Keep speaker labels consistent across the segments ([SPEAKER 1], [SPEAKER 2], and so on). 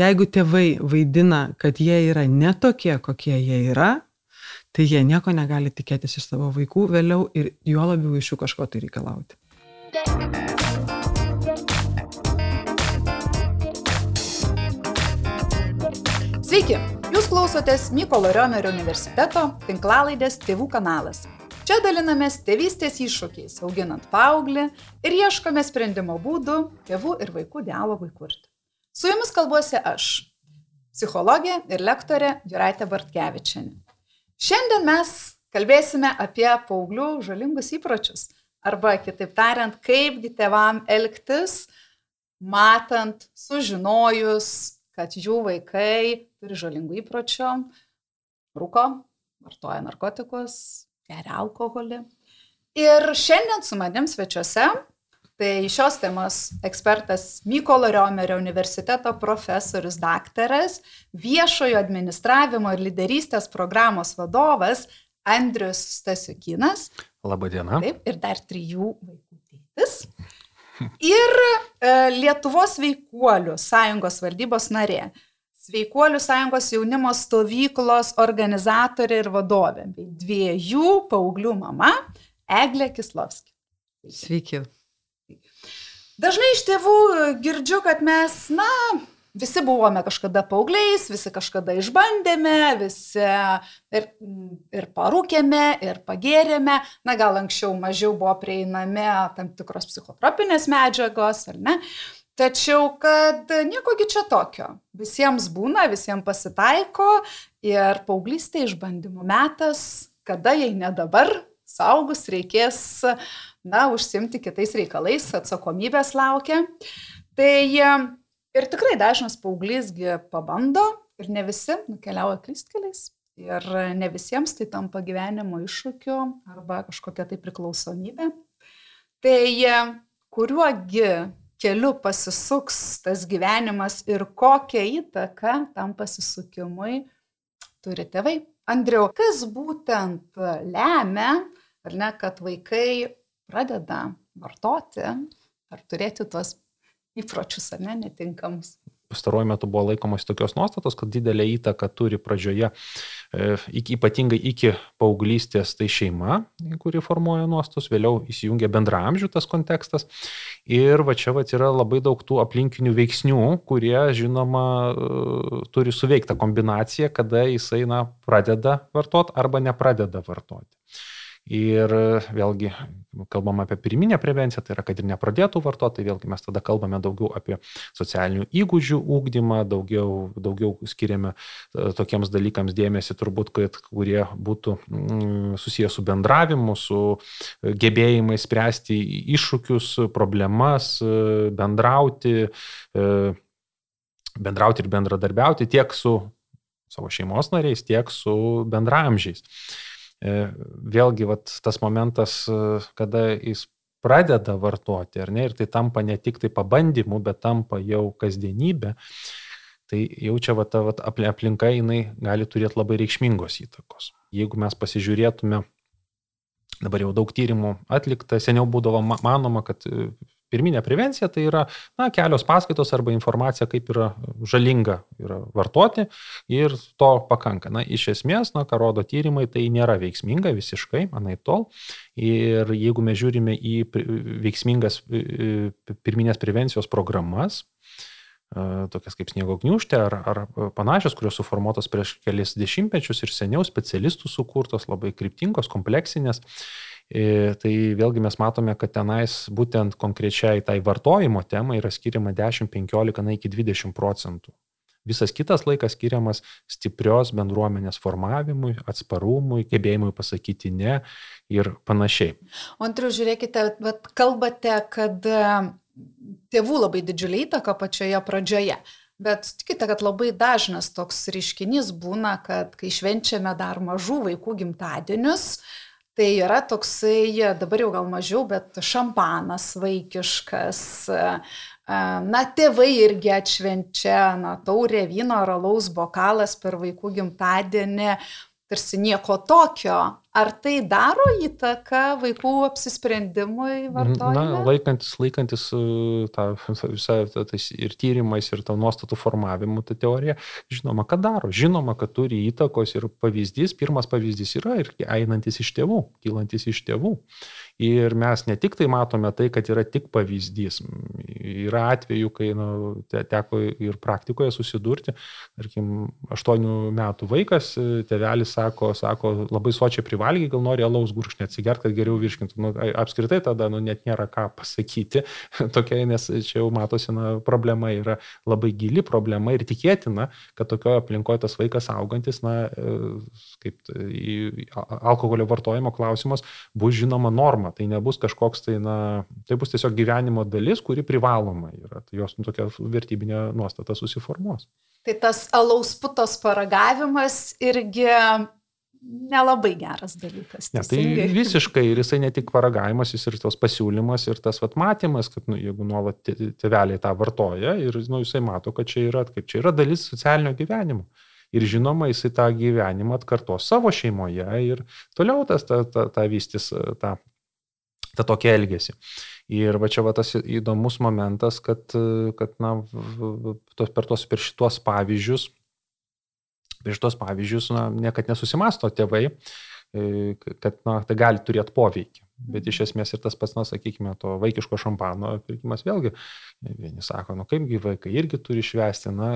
[SPEAKER 1] Jeigu tėvai vaidina, kad jie yra netokie, kokie jie yra, tai jie nieko negali tikėtis iš savo vaikų vėliau ir juo labiau iš jų kažko tai reikalauti.
[SPEAKER 2] Sveiki, jūs klausotės Mykolo Riomerio universiteto tinklalaidės Tėvų kanalas. Čia dalinamės tėvystės iššūkiais, auginant paauglį ir ieškome sprendimo būdų tėvų ir vaikų dialogui kurti. Su jumis kalbuosi aš, psichologė ir lektorė Juraitė Bartkevičianė. Šiandien mes kalbėsime apie paauglių žalingus įpročius, arba kitaip tariant, kaipgi tėvam elgtis, matant, sužinojus, kad jų vaikai turi žalingų įpročių, rūko, vartoja narkotikus, geria alkoholį. Ir šiandien su manim svečiuose, tai šios temos ekspertas Mykolo Riomerio universiteto profesorius daktaras, viešojo administravimo ir lyderystės programos vadovas Andrius Stasiukinas.
[SPEAKER 3] Labadiena.
[SPEAKER 2] Taip, ir dar trijų vaikų tėtis. Ir e, Lietuvos veikuolių sąjungos valdybos narė. Sveikuolių sąjungos jaunimo stovyklos organizatorė ir vadovė, bei dviejų paauglių mama Eglė Kislovski.
[SPEAKER 1] Sveiki.
[SPEAKER 2] Dažnai iš tėvų girdžiu, kad mes, na, visi buvome kažkada paaugliais, visi kažkada išbandėme, visi ir, ir parūkėme, ir pagėrėme, na gal anksčiau mažiau buvo prieinami tam tikros psichotropinės medžiagos, ar ne. Tačiau, kad niekogi čia tokio. Visiems būna, visiems pasitaiko ir paauglystė išbandymų metas, kada jei ne dabar, saugus reikės, na, užsimti kitais reikalais, atsakomybės laukia. Tai Ir tikrai dažnas paauglysgi pabando ir ne visi nukeliauja kristkeliais. Ir ne visiems tai tampa gyvenimo iššūkiu arba kažkokia tai priklausomybė. Tai kuriuogi keliu pasisuks tas gyvenimas ir kokią įtaką tam pasisukimui turi tėvai. Andriau, kas būtent lemia, ar ne, kad vaikai pradeda vartoti ar turėti tuos įpročius, ar ne, netinkamus.
[SPEAKER 3] Pastaruoju metu buvo laikomas tokios nuostatos, kad didelę įtaką turi pradžioje, e, ypatingai iki paauglystės, tai šeima, kuri formuoja nuostus, vėliau įsijungia bendramžių tas kontekstas. Ir va čia va yra labai daug tų aplinkinių veiksnių, kurie, žinoma, e, turi suveiktą kombinaciją, kada jisai na, pradeda vartoti arba nepradeda vartoti. Ir vėlgi, kalbam apie pirminę prevenciją, tai yra, kad ir nepradėtų vartoti, tai vėlgi mes tada kalbame daugiau apie socialinių įgūdžių ūkdymą, daugiau, daugiau skiriame e, tokiems dalykams dėmesį, turbūt, kad kurie būtų mm, susijęs su bendravimu, su gebėjimais spręsti iššūkius, problemas, e, bendrauti, e, bendrauti ir bendradarbiauti tiek su savo šeimos nariais, tiek su bendramžiais. E, vėlgi vat, tas momentas, e, kada jis pradeda vartoti, ar ne, ir tai tampa ne tik tai pabandymu, bet tampa jau kasdienybė, tai jau čia va, ta va, aplinka jinai gali turėti labai reikšmingos įtakos. Jeigu mes pasižiūrėtume, dabar jau daug tyrimų atlikta, seniau būdavo manoma, kad e, Pirminė prevencija tai yra na, kelios paskaitos arba informacija, kaip yra žalinga yra vartoti ir to pakanka. Na, iš esmės, na, ką rodo tyrimai, tai nėra veiksminga visiškai, manai tol. Ir jeigu mes žiūrime į veiksmingas pirminės prevencijos programas, tokias kaip sniego gniužtė ar, ar panašios, kurios suformuotos prieš kelias dešimtmečius ir seniau specialistų sukurtos, labai kryptingos, kompleksinės. E, tai vėlgi mes matome, kad tenais būtent konkrečiai tai vartojimo temai yra skiriama 10, 15, na iki 20 procentų. Visas kitas laikas skiriamas stiprios bendruomenės formavimui, atsparumui, gebėjimui pasakyti ne ir panašiai.
[SPEAKER 2] O antriu, žiūrėkite, kalbate, kad e, tėvų labai didžiulį įtaką pačioje pradžioje. Bet tikite, kad labai dažnas toks reiškinys būna, kad kai švenčiame dar mažų vaikų gimtadienius, uh, Tai yra toksai, dabar jau gal mažiau, bet šampanas vaikiškas. Na, tėvai irgi atšvenčia, na, taurė vyno ar alaus bokalas per vaikų gimtadienį, tarsi nieko tokio. Ar tai daro įtaką vaikų apsisprendimui vartojimui?
[SPEAKER 3] Na, laikantis, laikantis e, tą visą tą, tais ir tyrimais, ir tą nuostatų formavimu, tą teoriją, žinoma, kad daro. Žinoma, kad turi įtakos ir pavyzdys, pirmas pavyzdys yra ir einantis iš tėvų, kylantis iš tėvų. Ir mes ne tik tai matome tai, kad yra tik pavyzdys. Yra atveju, kai nu, teko ir praktikoje susidurti, tarkim, 8 metų vaikas, tėvelis sako, sako labai sočiai privalgiai, gal nori alaus gurkšnį atsigerti, kad geriau virškintų. Nu, apskritai tada nu, net nėra ką pasakyti tokia, nes čia jau matosi, na, problema yra labai gili problema ir tikėtina, kad tokioje aplinkoje tas vaikas augantis, na, kaip alkoholio vartojimo klausimas bus žinoma norma gyvenimą. Tai nebus kažkoks tai, na, tai bus tiesiog gyvenimo dalis, kuri privaloma yra. Tai jos nu, tokia vertybinė nuostata susiformuos.
[SPEAKER 2] Tai tas alaus putos paragavimas irgi nelabai geras dalykas.
[SPEAKER 3] Ne, tai visiškai ir jisai ne tik paragavimas, jis ir tos pasiūlymas, ir tas vat matymas, kad nu, jeigu nuolat tėveliai tą vartoja ir nu, jisai mato, kad čia yra, kaip čia yra dalis socialinio gyvenimo. Ir žinoma, jisai tą gyvenimą atkartos savo šeimoje ir toliau tas ta, ta, ta vystys tą tą tokį elgesį. Ir va čia va tas įdomus momentas, kad, kad na, tos, per, tos, per šitos pavyzdžius, per šitos pavyzdžius, na, niekad nesusimasto tėvai, e, kad na, tai gali turėti poveikį. Bet iš esmės ir tas pats, na, sakykime, to vaikiško šampano pirkimas vėlgi, vieni sako, nu kaipgi vaikai irgi turi švęsti, na,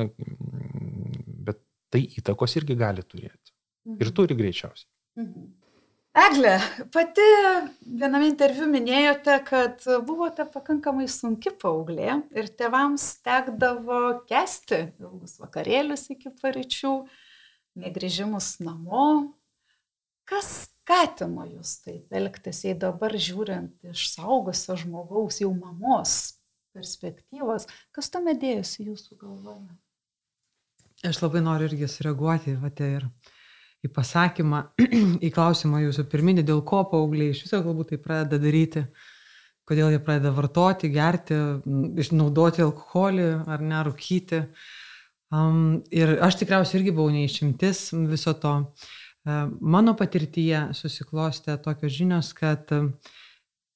[SPEAKER 3] bet tai įtakos irgi gali turėti. Ir mhm. turi greičiausiai. Mhm.
[SPEAKER 2] Eglė, pati viename interviu minėjote, kad buvote pakankamai sunki paauglė ir tėvams tekdavo kesti ilgus vakarėlius iki paryčių, negrįžimus namo. Kas skatino jūs taip elgtis, jei dabar žiūrint iš saugusio žmogaus, jau mamos perspektyvos, kas tuomet dėjosi jūsų galvoje?
[SPEAKER 1] Aš labai noriu irgi sureaguoti, va, ir į pasakymą, į klausimą jūsų pirminį, dėl ko paaugliai iš viso galbūt tai pradeda daryti, kodėl jie pradeda vartoti, gerti, išnaudoti alkoholį ar nerūkyti. Um, ir aš tikriausiai irgi buvau neišimtis viso to. Uh, mano patirtyje susiklostė tokios žinios, kad uh,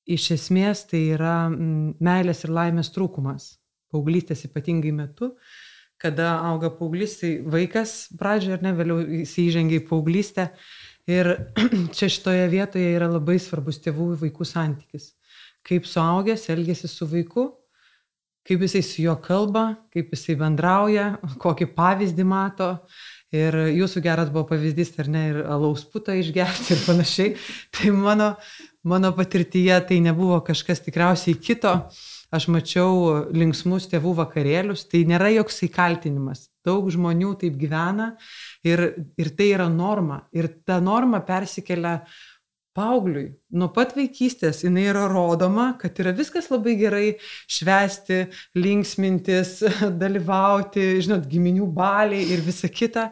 [SPEAKER 1] iš esmės tai yra meilės ir laimės trūkumas. Paauglystės ypatingai metu. Uh, kada auga paauglys, tai vaikas pradžioje ar ne, vėliau jis įžengia į paauglystę. Ir čia šitoje vietoje yra labai svarbus tėvų ir vaikų santykis. Kaip suaugęs elgesi su vaiku, kaip jisai su juo kalba, kaip jisai bendrauja, kokį pavyzdį mato. Ir jūsų geras buvo pavyzdys, ar ne, ir alaus putą išgerti ir panašiai. Tai mano, mano patirtyje tai nebuvo kažkas tikriausiai kito aš mačiau linksmus tėvų vakarėlius, tai nėra joks įkaltinimas. Daug žmonių taip gyvena ir, ir tai yra norma. Ir ta norma persikelia paaugliui. Nuo pat vaikystės jinai yra rodoma, kad yra viskas labai gerai švesti, linksmintis, dalyvauti, žinot, giminių baliai ir visa kita.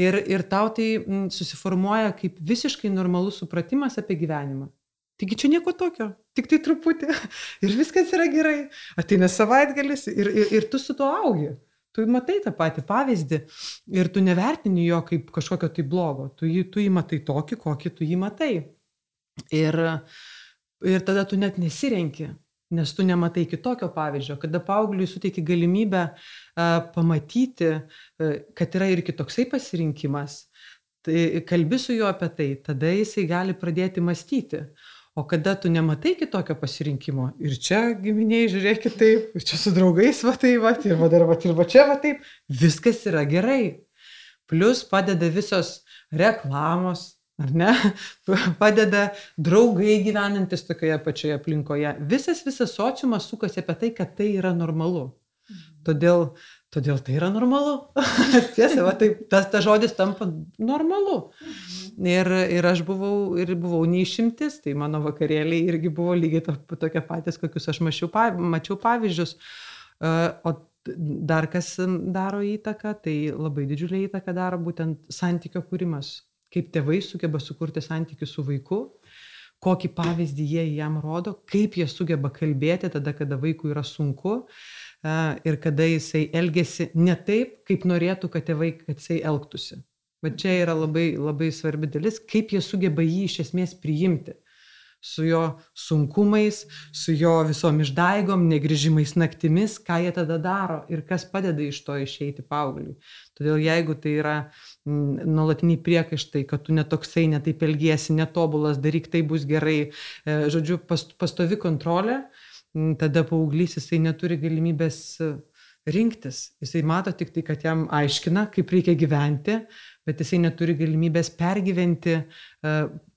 [SPEAKER 1] Ir, ir tau tai susiformuoja kaip visiškai normalus supratimas apie gyvenimą. Taigi čia nieko tokio, tik tai truputį ir viskas yra gerai. Ateina savaitgalis ir, ir, ir tu su to augi. Tu matai tą patį pavyzdį ir tu nevertini jo kaip kažkokio tai blogo. Tu jį, tu jį matai tokį, kokį tu jį matai. Ir, ir tada tu net nesirenki, nes tu nematai kitokio pavyzdžio. Kada paaugliui suteiki galimybę uh, pamatyti, uh, kad yra ir kitoksai pasirinkimas, tai kalbi su juo apie tai, tada jisai gali pradėti mąstyti. O kada tu nematai kitokio pasirinkimo ir čia giminiai, žiūrėkit taip, ir čia su draugais, va tai, va, ir va dar, va, ir va čia, va taip, viskas yra gerai. Plus padeda visos reklamos, ar ne? Padeda draugai gyvenantis tokioje pačioje aplinkoje. Visas, visas sociumas sukasi apie tai, kad tai yra normalu. Mhm. Todėl, todėl tai yra normalu. Tiesa, va, taip, tas, tas žodis tampa normalu. Ir, ir aš buvau, ir buvau neišimtis, tai mano vakarėliai irgi buvo lygiai to, tokie patys, kokius aš mačiau, mačiau pavyzdžius. O dar kas daro įtaką, tai labai didžiulį įtaką daro būtent santykio kūrimas. Kaip tėvai sugeba sukurti santykių su vaiku, kokį pavyzdį jie jam rodo, kaip jie sugeba kalbėti tada, kada vaikui yra sunku ir kada jisai elgesi ne taip, kaip norėtų, kad tėvai, kad jisai elgtųsi. Va čia yra labai, labai svarbi dalis, kaip jie sugeba jį iš esmės priimti su jo sunkumais, su jo visom išdaigom, negrįžimais naktimis, ką jie tada daro ir kas padeda iš to išeiti paaugliui. Todėl jeigu tai yra nuolatiniai priekaištai, kad tu netoksai, netaip elgiesi, netobulas, daryk tai bus gerai, e, žodžiu, pastovi kontrolė, mm, tada paauglys jisai neturi galimybės e, rinktis. Jisai mato tik tai, kad jam aiškina, kaip reikia gyventi, bet jisai neturi galimybės pergyventi e,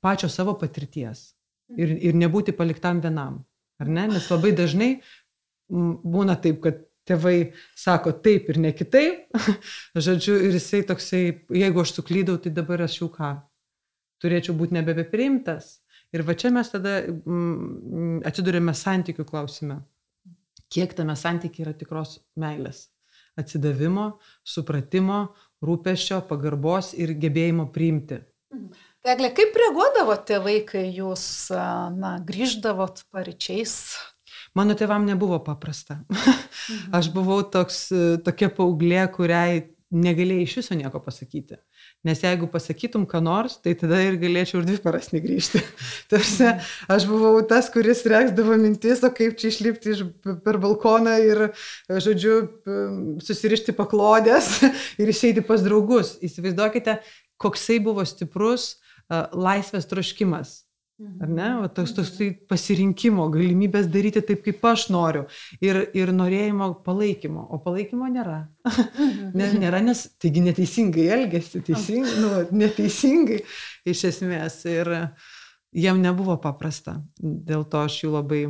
[SPEAKER 1] pačio savo patirties ir, ir nebūti paliktam vienam. Ar ne? Nes labai dažnai būna taip, kad tėvai sako taip ir ne kitaip. Žodžiu, ir jisai toksai, jeigu aš suklydau, tai dabar aš jau ką? Turėčiau būti nebepriimtas. Ir va čia mes tada mm, atsidurėme santykių klausime. Kiek tame santykiai yra tikros meilės? Atsidavimo, supratimo, rūpešio, pagarbos ir gebėjimo priimti.
[SPEAKER 2] Tai Eglė, kaip reaguodavo tėvai, kai jūs na, grįždavot paryčiais?
[SPEAKER 1] Mano tėvam nebuvo paprasta. Mhm. Aš buvau toks, tokia paauglė, kuriai negalėjai iš viso nieko pasakyti. Nes jeigu pasakytum ką nors, tai tada ir galėčiau ir dvi paras negrįžti. Tarsi aš buvau tas, kuris reksdavo mintis, o kaip čia išlipti iš, per balkoną ir, žodžiu, susirišti paklodės ir išeiti pas draugus. Įsivaizduokite, koksai buvo stiprus laisvės troškimas. Ar ne? O toks toks tai pasirinkimo, galimybės daryti taip, kaip aš noriu. Ir, ir norėjimo palaikymo. O palaikymo nėra. ne, nėra, nes taigi neteisingai elgesi, teisingai, nu, neteisingai iš esmės. Ir, uh, jiem nebuvo paprasta. Dėl to aš jų labai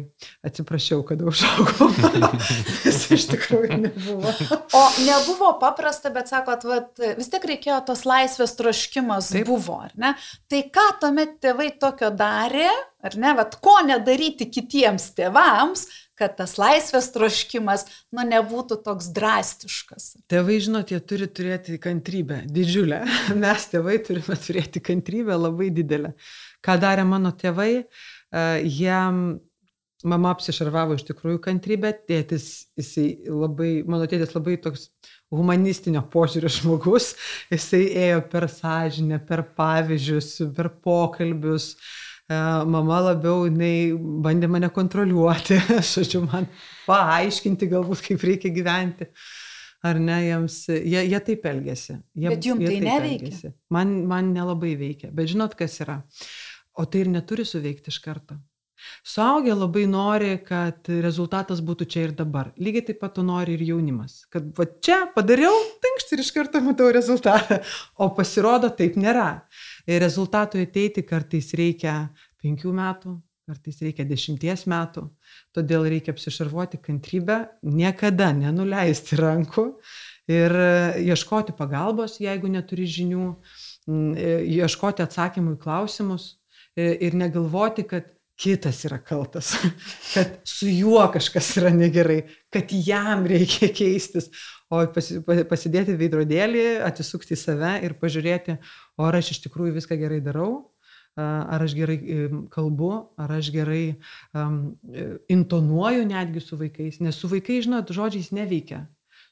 [SPEAKER 1] atsiprašiau, kad užaugau. Nes iš tikrųjų nebuvo.
[SPEAKER 2] O nebuvo paprasta, bet sakot, vat, vis tiek reikėjo tos laisvės troškimas Taip. buvo, ar ne? Tai ką tuomet tėvai tokio darė, ar ne, vat, ko nedaryti kitiems tėvams, kad tas laisvės troškimas, nu, nebūtų toks drastiškas.
[SPEAKER 1] Tėvai, žinot, jie turi turėti kantrybę, didžiulę. Mes tėvai turime turėti kantrybę labai didelę ką darė mano tėvai, e, jiem mama apsišarvavo iš tikrųjų kantrybę, tėtis, jisai labai, mano tėtis labai toks humanistinio požiūrio žmogus, jisai ėjo per sąžinę, per pavyzdžius, per pokalbius. E, mama labiau, jinai bandė mane kontroliuoti, žodžiu, man paaiškinti galbūt, kaip reikia gyventi. Ar ne, jiems, jie, jie taip elgesi. Jie,
[SPEAKER 2] bet jums tai neveikia. Elgesi.
[SPEAKER 1] Man, man nelabai veikia. Bet žinot, kas yra? O tai ir neturi suveikti iš karto. Suaugę labai nori, kad rezultatas būtų čia ir dabar. Lygiai taip pat to nori ir jaunimas. Kad va čia padariau, tankšt ir iš karto matau rezultatą. O pasirodo, taip nėra. Ir rezultatui ateiti kartais reikia penkių metų, kartais reikia dešimties metų. Todėl reikia apsišarvuoti kantrybę, niekada nenuleisti rankų ir ieškoti pagalbos, jeigu neturi žinių, ieškoti atsakymų į klausimus ir negalvoti, kad kitas yra kaltas, kad su juo kažkas yra negerai, kad jam reikia keistis, o pasi, pasidėti veidrodėlį, atsisukti į save ir pažiūrėti, o ar aš iš tikrųjų viską gerai darau, ar aš gerai kalbu, ar aš gerai um, intonuoju netgi su vaikais, nes su vaikais, žinot, žodžiais neveikia,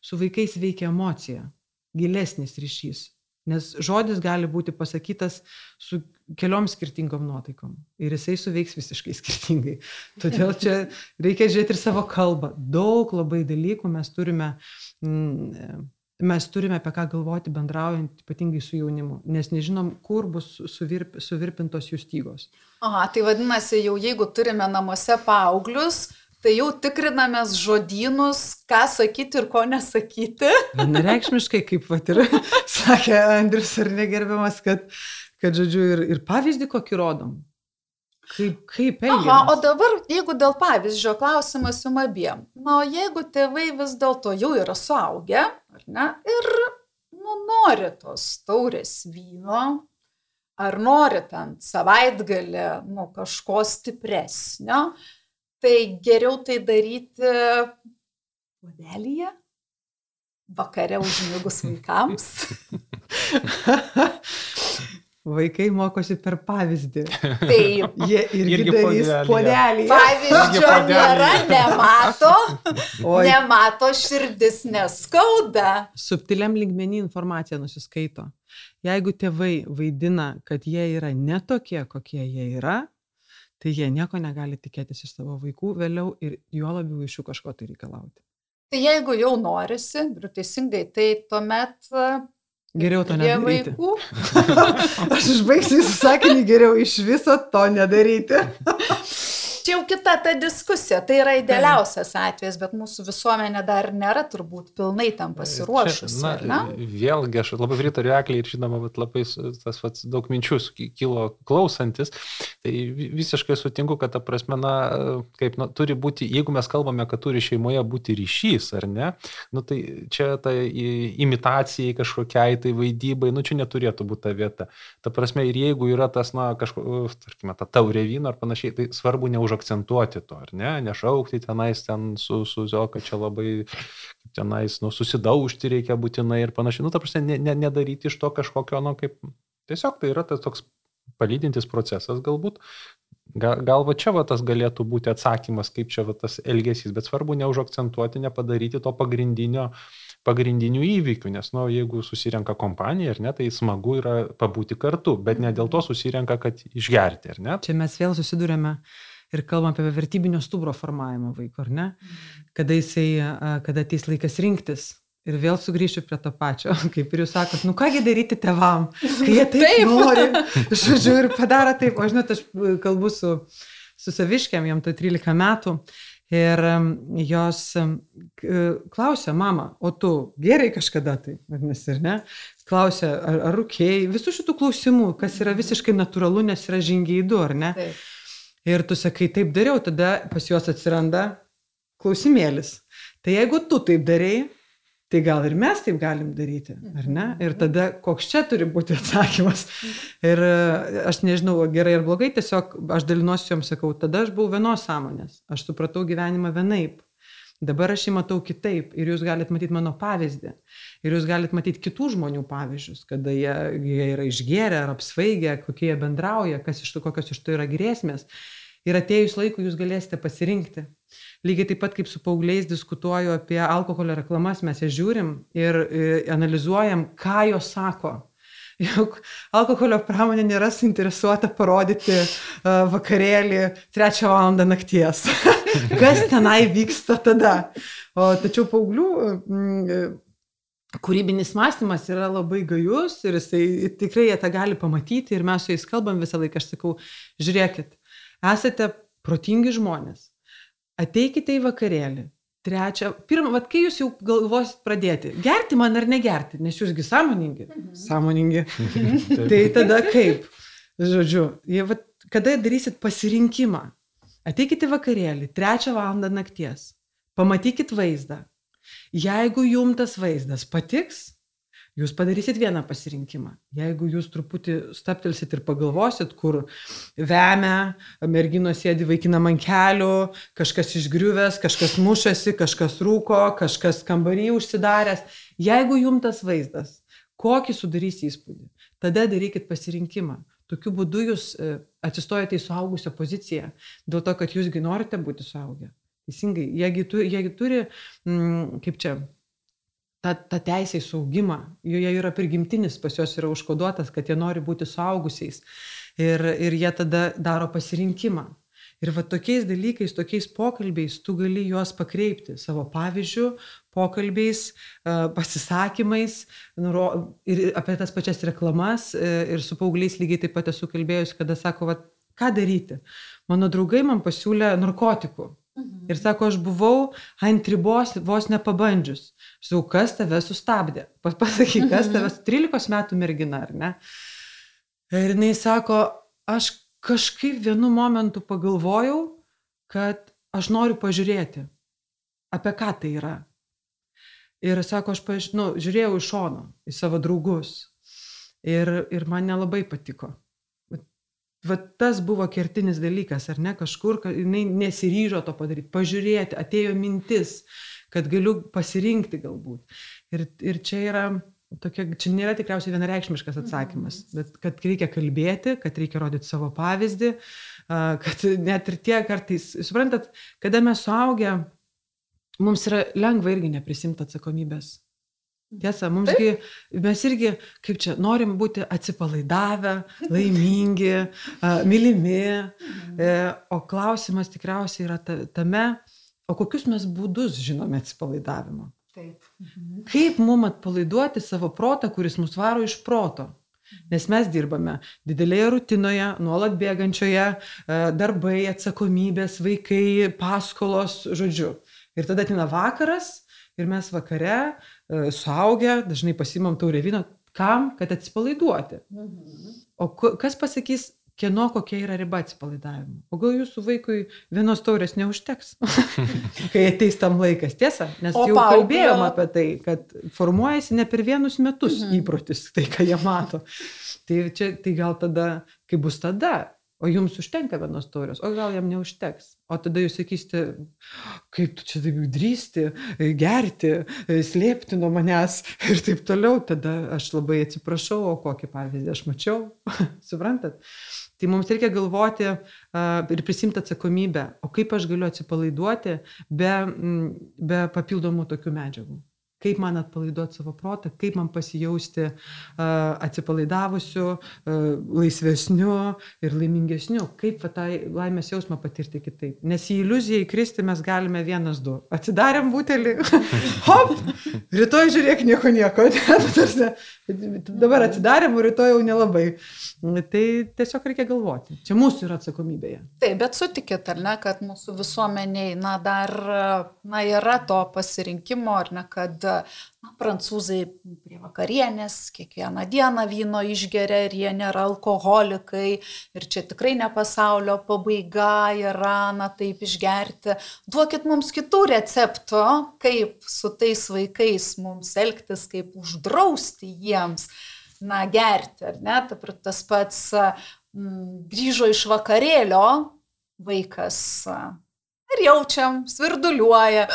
[SPEAKER 1] su vaikais veikia emocija, gilesnis ryšys. Nes žodis gali būti pasakytas su keliom skirtingom nuotaikom. Ir jisai suveiks visiškai skirtingai. Todėl čia reikia žiūrėti ir savo kalbą. Daug labai dalykų mes turime, mm, mes turime apie ką galvoti bendraujant ypatingai su jaunimu. Nes nežinom, kur bus suvirp, suvirpintos jų stygos.
[SPEAKER 2] Aha, tai vadinasi, jau jeigu turime namuose paauglius, tai jau tikrinamės žodynus, ką sakyti ir ko nesakyti.
[SPEAKER 1] Nereikšmiškai, kaip vat ir sakė Andrius ar negerbiamas, kad, kad žodžiu, ir, ir pavyzdį kokį rodom. Kaip, kaip elgiamės. Aha,
[SPEAKER 2] o dabar, jeigu dėl pavyzdžio klausimas jum abiem. Na, o jeigu tėvai vis dėlto jau yra suaugę, ar ne, ir nu, nori tos taurės vyno, ar nori ten savaitgalį, nu, kažko stipresnio, Tai geriau tai daryti puodelyje, vakare užmigus vaikams.
[SPEAKER 1] Vaikai mokosi per pavyzdį.
[SPEAKER 2] Taip.
[SPEAKER 1] Jie irgi,
[SPEAKER 3] Irgi
[SPEAKER 1] darys puodelį.
[SPEAKER 2] Pavyzdžio nėra, nemato,
[SPEAKER 1] Oi,
[SPEAKER 2] nemato širdis neskauda.
[SPEAKER 1] subtiliam lygmenį informacija nusiskaito. Jeigu tėvai vaidina, kad jie yra netokie, kokie jie yra, tai jie nieko negali tikėtis iš savo vaikų vėliau ir juo labiau iš jų kažko tai reikalauti.
[SPEAKER 2] Tai jeigu jau norisi, ir teisingai, tai tuomet e,
[SPEAKER 1] Geriau to nedaryti. Aš išbaigsiu jūsų sakinį, geriau iš viso to nedaryti.
[SPEAKER 2] Čia jau kita ta diskusija, tai yra idealiausias atvejis, bet mūsų visuomenė dar nėra turbūt pilnai tam pasiruošusi.
[SPEAKER 3] Čia,
[SPEAKER 2] ne?
[SPEAKER 3] Vėlgi, aš labai pritariu Ekliai ir žinoma, labai tas vat, daug minčių kilo klausantis. Tai vi- visiškai sutinku, kad ta prasme, na, kaip, na, turi būti, jeigu mes kalbame, kad turi šeimoje būti ryšys, ar ne, nu, tai čia ta imitacijai kažkokiai tai vaidybai, nu, čia neturėtų būti ta vieta. Ta prasme, ir jeigu yra tas, na, kažkokia, tarkime, ta taurė vyno ar panašiai, tai svarbu neužakcentuoti to, ar ne, nešaukti tenais ten su, su zio, kad čia labai tenais, nu, susidaužti reikia būtinai ir panašiai. Nu, ta prasme, ne, ne, nedaryti iš to kažkokio, nu, kaip, tiesiog tai yra tas toks palydintis procesas galbūt. Gal, gal va čia va tas galėtų būti atsakymas, kaip čia va tas elgesys, bet svarbu neužakcentuoti, nepadaryti to pagrindinio pagrindinių įvykių, nes, na, nu, jeigu susirenka kompanija, ar ne, tai smagu yra pabūti kartu, bet ne dėl to susirenka, kad išgerti, ar ne?
[SPEAKER 1] Čia mes vėl susidurėme ir kalbam apie vertybinio stubro formavimą vaiko, ar ne? Kada jisai, kada ateis laikas rinktis. Ir vėl sugrįšiu prie to pačio, kaip ir jūs sakot, nu kągi daryti tevam, kai jie taip, taip. nori, žodžiu, ir padaro taip. O žinot, aš e, kalbu su, su saviškiam, jam tai 13 metų, ir jos k- klausia, mama, o tu gerai kažkada tai, vadinasi, ir ne? Klausia, ar, ar rūkėjai, visų šitų klausimų, kas yra visiškai natūralu, nes yra žingeidu, ar ne?
[SPEAKER 2] Taip.
[SPEAKER 1] Ir tu sakai, taip dariau, tada pas juos atsiranda klausimėlis. Tai jeigu tu taip darėjai, tai gal ir mes taip galim daryti, ar ne? Ir tada koks čia turi būti atsakymas. Ir e, aš nežinau, gerai ar blogai, tiesiog aš dalinuosi jums, sakau, tada aš buvau vienos sąmonės, aš supratau gyvenimą vienaip. Dabar aš jį matau kitaip ir jūs galite matyti mano pavyzdį. Ir jūs galite matyti kitų žmonių pavyzdžius, kada jie, jie yra išgėrę ar apsvaigę, kokie jie bendrauja, iš to, kokios iš to yra grėsmės. Ir atėjus laiku jūs galėsite pasirinkti. Lygiai taip pat kaip su paaugliais diskutuoju apie alkoholio reklamas, mes jas žiūrim ir analizuojam, ką jos sako. Juk alkoholio pramonė nėra suinteresuota parodyti uh, vakarėlį trečią valandą nakties. Kas tenai vyksta tada? O tačiau paauglių mm, kūrybinis mąstymas yra labai gajus ir jisai tikrai jie tą gali pamatyti ir mes su jais kalbam visą laiką. Aš sakau, žiūrėkit, esate protingi žmonės, ateikite į vakarėlį. Trečia, pirmą, vad kai jūs jau galvosit pradėti, gerti man ar negerti, nes jūsgi sąmoningi. Sąmoningi. tai tada kaip? Žodžiu, jie, vat, kada darysit pasirinkimą, ateikite vakarėlį, trečią valandą nakties, pamatykit vaizdą. Jeigu jums tas vaizdas patiks, jūs padarysit vieną pasirinkimą. Jeigu jūs truputį staptelsit ir pagalvosit, kur vemia, merginos sėdi vaikinam ant kelių, kažkas išgriuvęs, kažkas mušasi, kažkas rūko, kažkas kambarį užsidaręs. Jeigu jums tas vaizdas, kokį sudarys įspūdį, tada darykit pasirinkimą. Tokiu būdu jūs e, atsistojate į suaugusio poziciją, dėl to, kad jūsgi norite būti suaugę. Teisingai, jiegi, tu, jiegi turi, mm, kaip čia, tą, tą teisę į saugimą, joje yra prigimtinis, pas juos yra užkoduotas, kad jie nori būti suaugusiais ir, ir jie tada daro pasirinkimą. Ir va tokiais dalykais, tokiais pokalbiais tu gali juos pakreipti savo pavyzdžių, pokalbiais, e, pasisakymais ir apie tas pačias reklamas e, ir su paaugliais lygiai taip pat esu kalbėjus, kada sako, va, ką daryti. Mano draugai man pasiūlė narkotikų. Ir sako, aš buvau ant ribos, vos nepabandžius. Sakau, kas tave sustabdė? Pas- Pasakyk, kas tave, 13 metų mergina, ar ne? Ir jinai sako, aš kažkaip vienu momentu pagalvojau, kad aš noriu pažiūrėti, apie ką tai yra. Ir sako, aš paž... nu, žiūrėjau iš šono, į savo draugus. Ir, ir man nelabai patiko. Va tas buvo kertinis dalykas, ar ne, kažkur, kad jinai nesiryžo to padaryti, pažiūrėti, atėjo mintis, kad galiu pasirinkti galbūt. Ir, ir čia yra tokia, čia nėra tikriausiai vienareikšmiškas atsakymas, mhm. bet kad reikia kalbėti, kad reikia rodyti savo pavyzdį, kad net ir tie kartais, suprantat, kada mes suaugę, mums yra lengva irgi neprisimti atsakomybės. Tiesa, mumsgi, mes irgi, kaip čia, norim būti atsipalaidavę, laimingi, mylimi. Mhm. E, o klausimas tikriausiai yra tame, o kokius mes būdus žinome atsipalaidavimo. Taip. Mhm. Kaip mum atpalaiduoti savo protą, kuris mus varo iš proto? Nes mes dirbame didelėje rutinoje, nuolat bėgančioje, e, darbai, atsakomybės, vaikai, paskolos, žodžiu. Ir tada atina vakaras ir mes vakare, suaugę, dažnai pasimam taurę vyno, kam, kad atsipalaiduoti. Mhm. O kas pasakys, kieno kokia yra riba atsipalaidavimo. O gal jūsų vaikui vienos taurės neužteks, kai ateis tam laikas, tiesa, nes o jau paauglio... kalbėjom apie tai, kad formuojasi ne per vienus metus mhm. įprotis, tai ką jie mato. Tai, čia, tai gal tada, kai bus tada, o jums užtenka vienos taurės, o gal jam neužteks. O tada jūs sakysite, kaip tu čia taip drįsti, gerti, slėpti nuo manęs ir taip toliau. Tada aš labai atsiprašau, o kokį pavyzdį aš mačiau. Suprantat? Tai mums reikia galvoti uh, ir prisimti atsakomybę, o kaip aš galiu atsipalaiduoti be, be papildomų tokių medžiagų kaip man atpalaiduoti savo protą, kaip man pasijausti atsipalaidavusiu, laisvesniu ir laimingesniu, kaip va, tą laimės jausmą patirti kitaip. Nes į iliuziją įkristi mes galime vienas du. Atsidarėm butelį, hop, rytoj žiūrėk nieko nieko. Dabar atsidarėm, rytoj jau nelabai. Tai tiesiog reikia galvoti. Čia mūsų yra atsakomybėje.
[SPEAKER 2] Taip, bet sutikit, ar ne, kad mūsų visuomeniai, na, dar, na, yra to pasirinkimo, ar ne, kad na, prancūzai prie vakarienės kiekvieną dieną vyno išgeria ir jie nėra alkoholikai ir čia tikrai ne pasaulio pabaiga yra, na taip išgerti. Duokit mums kitų receptų, kaip su tais vaikais mums elgtis, kaip uždrausti jiems, na, gerti, ar ne? Tas pats m, grįžo iš vakarėlio vaikas ir jaučiam, svirduliuoja.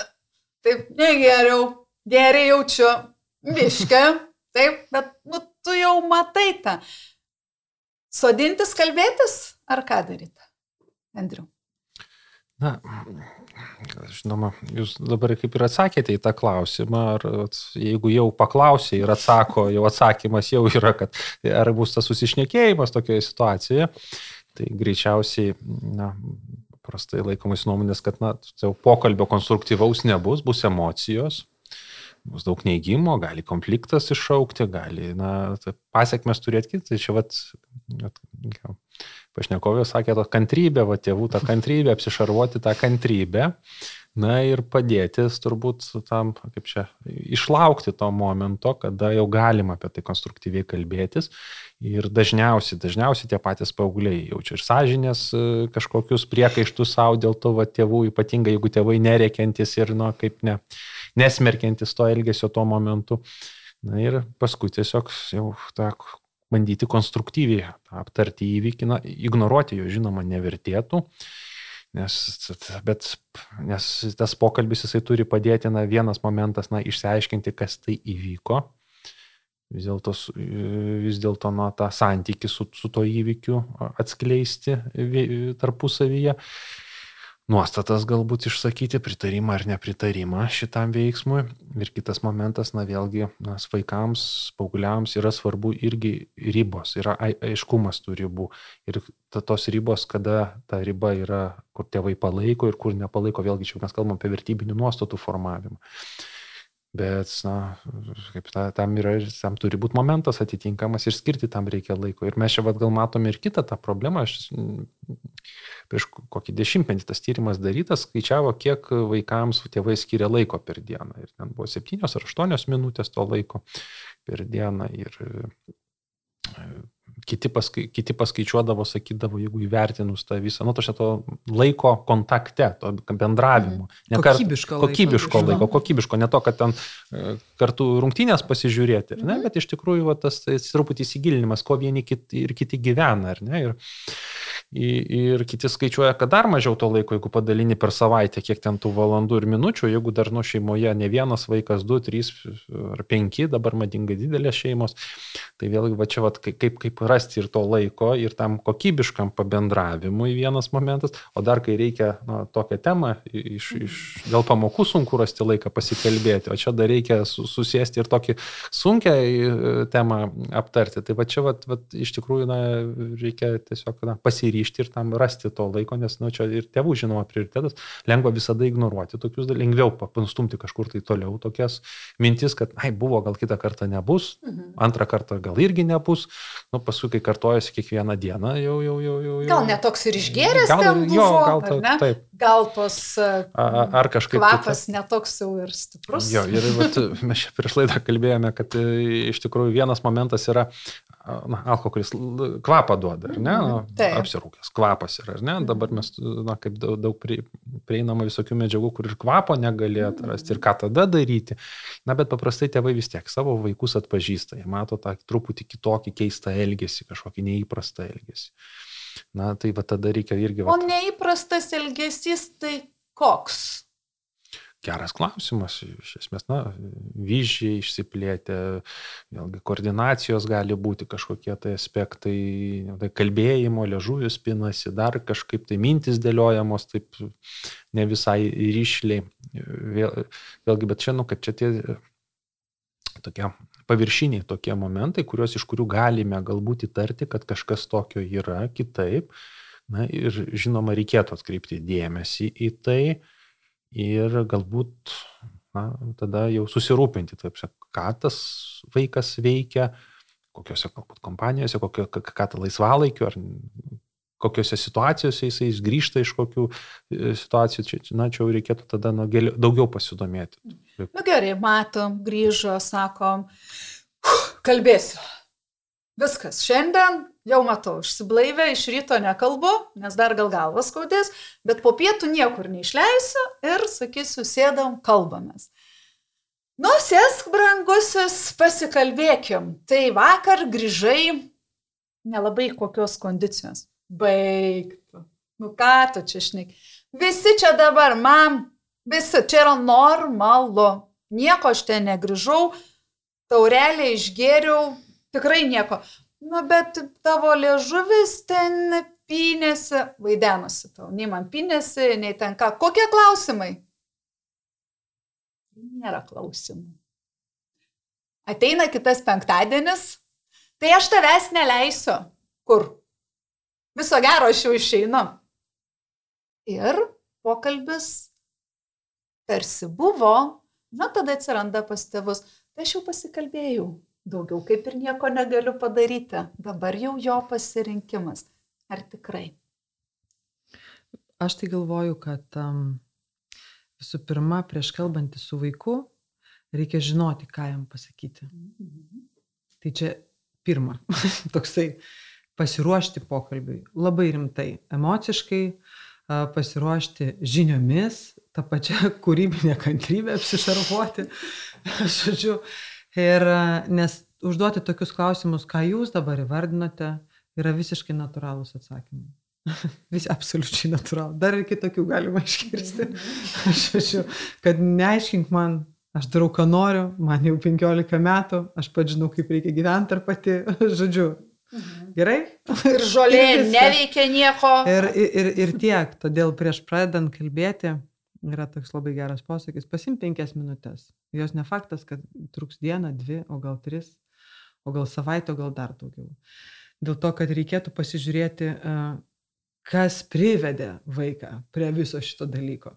[SPEAKER 2] Taip, negeriau, gerai jaučiu, miškę, taip, bet nu, tu jau matai tą. Sodintis, kalbėtis ar ką daryti, Andriu?
[SPEAKER 3] Na, žinoma, jūs dabar kaip ir atsakėte į tą klausimą, ar jeigu jau paklausė ir atsako, jau atsakymas jau yra, kad ar bus tas susišnekėjimas tokioje situacijoje, tai greičiausiai, na, prastai laikomas nuomonės, kad, na, jau pokalbio konstruktyvaus nebus, bus emocijos, bus daug neįgymo, gali konfliktas iššaukti, gali, na, pasiekmes turėti kitą. Tai čia, vat, pašnekovė sakė, to kantrybė, va, tėvų tą kantrybę, apsišarvuoti tą kantrybę. Na ir padėtis turbūt tam, kaip čia, išlaukti to momento, kada jau galima apie tai konstruktyviai kalbėtis. Ir dažniausiai, dažniausiai tie patys paaugliai jaučia ir sąžinės e, kažkokius priekaištus savo dėl to va, tėvų, ypatingai jeigu tėvai nereikiantis ir, na, kaip ne, nesmerkiantis to elgesio tuo momentu. Na ir paskui tiesiog jau tą bandyti konstruktyviai aptarti įvykį, na, ignoruoti jo žinoma nevertėtų, nes, bet, nes tas pokalbis jisai turi padėti, na, vienas momentas, na, išsiaiškinti, kas tai įvyko, vis dėlto, vis dėlto, na, tą santyki su, su to įvykiu atskleisti tarpusavyje nuostatas galbūt išsakyti, pritarimą ar nepritarimą šitam veiksmui. Ir kitas momentas, na vėlgi, nas vaikams, paaugliams yra svarbu irgi ribos, yra aiškumas tų ribų. Ir ta, tos ribos, kada ta riba yra, kur tėvai palaiko ir kur nepalaiko, vėlgi čia mes kalbam apie vertybinių nuostatų formavimą. Bet, na, kaip ta, tam yra, tam turi būti momentas atitinkamas ir skirti tam reikia laiko. Ir mes čia vad gal matome ir kitą tą problemą. Aš prieš kokį dešimtmetį tas tyrimas darytas, skaičiavo, kiek vaikams tėvai skiria laiko per dieną. Ir ten buvo septynios ar aštuonios minutės to laiko per dieną. Ir kiti, paskai, kiti paskaičiuodavo, sakydavo, jeigu įvertinus tą visą, nu, to šito laiko kontakte, to bendravimo.
[SPEAKER 1] Ne kokybiško,
[SPEAKER 3] kart, kokybiško laiko, laiko, kokybiško, ne to, kad ten e, kartu rungtynės pasižiūrėti, ne, mhm. bet iš tikrųjų va, tas, tas truputį įsigilinimas, ko vieni kiti ir kiti gyvena, ar ne. Ir, Ir kiti skaičiuoja, kad dar mažiau to laiko, jeigu padalini per savaitę, kiek ten tų valandų ir minučių, jeigu dar nu šeimoje ne vienas vaikas, du, trys ar penki, dabar madingai didelės šeimos, tai vėlgi va čia va, kaip, kaip rasti ir to laiko, ir tam kokybiškam pabendravimui vienas momentas, o dar kai reikia nu, tokią temą, iš, iš, dėl pamokų sunku rasti laiką pasikalbėti, o čia dar reikia susėsti ir tokį sunkę temą aptarti. Tai va čia va, va, iš tikrųjų na, reikia tiesiog na, pasirinkti grįžti ir tam rasti to laiko, nes, nu, čia ir tėvų žinoma prioritetas, lengva visada ignoruoti tokius lengviau pastumti kažkur tai toliau tokias mintis, kad, ai, buvo, gal kitą kartą nebus, mhm. antrą kartą gal irgi nebus, nu, paskui, kai kartojasi kiekvieną dieną, jau, jau, jau, jau. jau.
[SPEAKER 2] Gal netoks ir išgėręs, gal, ten buvo, jo, gal, ta, ne? taip. gal tos
[SPEAKER 3] ar, ar kažkaip.
[SPEAKER 2] Kvapas kita... netoks jau ir stiprus.
[SPEAKER 3] Jo, ir vat, mes čia prieš laidą kalbėjome, kad e, iš tikrųjų vienas momentas yra na, alkoholis kvapą duoda, ar ne? Nu, apsirūkęs kvapas yra, ar ne? Dabar mes, na, kaip daug, prieinama visokių medžiagų, kur ir kvapo negali atrasti ir ką tada daryti. Na, bet paprastai tėvai vis tiek savo vaikus atpažįsta, jie mato tą truputį kitokį keistą elgesį, kažkokį neįprastą elgesį. Na, tai va tada reikia irgi.
[SPEAKER 2] Va... O neįprastas elgesys tai koks?
[SPEAKER 3] Geras klausimas, iš esmės, na, vyžiai išsiplėtė, vėlgi koordinacijos gali būti kažkokie tai aspektai, tai kalbėjimo, ležuvis pinasi, dar kažkaip tai mintis dėliojamos, taip ne visai ryšliai. Vėl, vėlgi, bet čia, nu, kad čia tie tokie paviršiniai tokie momentai, kuriuos iš kurių galime galbūt įtarti, kad kažkas tokio yra kitaip. Na ir žinoma, reikėtų atkreipti dėmesį į tai ir galbūt na, tada jau susirūpinti, taip, ką tas vaikas veikia, kokiuose galbūt kompanijose, kokio, ką tą laisvalaikiu, ar kokiuose situacijose jisai grįžta iš kokių e, situacijų, čia, na, čia jau reikėtų tada nu, gėliau, daugiau pasidomėti.
[SPEAKER 2] Na nu, gerai, matom, grįžo, sakom, kalbėsiu. Viskas, šiandien jau matau, išsiblaivę, iš ryto nekalbu, nes dar gal galvas skaudės, bet po pietų niekur neišleisiu ir sakysiu, sėdam, kalbamės. Nu, sėsk, brangusis, pasikalbėkim. Tai vakar grįžai nelabai kokios kondicijos. Baigtų. Nu ką tu čia šnek. Visi čia dabar, mam, visi, čia yra normalu. Nieko aš ten negrįžau, taurelę išgėriau, tikrai nieko. Nu, bet tavo liežuvis ten pynėsi, vaidenosi tau, nei man pynėsi, nei ten ką. Kokie klausimai? Nėra klausimų. Ateina kitas penktadienis, tai aš tavęs neleisiu. Kur? Viso gero aš jau išeinu. Ir pokalbis tarsi buvo, na tada atsiranda pas tėvus, tai aš jau pasikalbėjau daugiau kaip ir nieko negaliu padaryti. Dabar jau jo pasirinkimas. Ar tikrai?
[SPEAKER 1] Aš tai galvoju, kad um, visų pirma, prieš kalbantį su vaiku, reikia žinoti, ką jam pasakyti. Mhm. Tai čia pirma, toksai pasiruošti pokalbiui labai rimtai, emociškai, pasiruošti žiniomis, tą pačią kūrybinę kantrybę apsišarvuoti. Žodžiu, Ir nes užduoti tokius klausimus, ką jūs dabar įvardinote, yra visiškai natūralūs atsakymai. Vis absoliučiai natūralu. Dar ir kitokių galima iškirsti. Aš žodžiu, kad neaiškink man, aš darau, ką noriu, man jau 15 metų, aš pats žinau, kaip reikia gyventi ar pati, žodžiu. Mhm. Gerai?
[SPEAKER 2] Ir žolė ir neveikia nieko.
[SPEAKER 1] Ir, ir, ir tiek. Todėl prieš pradedant kalbėti, Yra toks labai geras posakis, pasim penkias minutės. Jos ne faktas, kad truks dieną, dvi, o gal tris, o gal savaitę, o gal dar daugiau. Dėl to, kad reikėtų pasižiūrėti, kas privedė vaiką prie viso šito dalyko.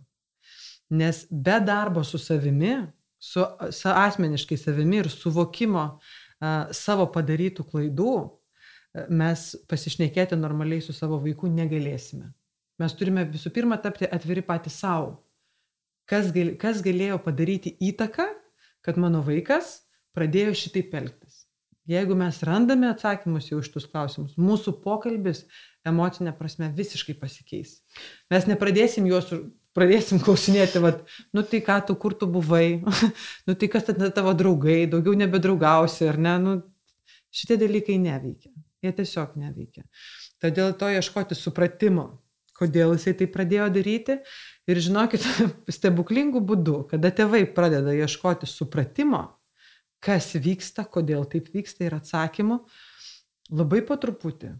[SPEAKER 1] Nes be darbo su savimi, su, su asmeniškai savimi ir suvokimo uh, savo padarytų klaidų, mes pasišnekėti normaliai su savo vaiku negalėsime. Mes turime visų pirma tapti atviri patys savo kas, gal, kas galėjo padaryti įtaką, kad mano vaikas pradėjo šitaip elgtis. Jeigu mes randame atsakymus jau iš tuos klausimus, mūsų pokalbis emocinė prasme visiškai pasikeis. Mes nepradėsim juos, pradėsim klausinėti, vat, nu tai ką tu, kur tu buvai, nu tai kas tada tavo draugai, daugiau nebedraugausi, ar ne, nu šitie dalykai neveikia. Jie tiesiog neveikia. Todėl to ieškoti supratimo, kodėl jisai tai pradėjo daryti. Ir žinokit, stebuklingų būdų, kada tėvai pradeda ieškoti supratimo, kas vyksta, kodėl taip vyksta ir atsakymų, labai po truputį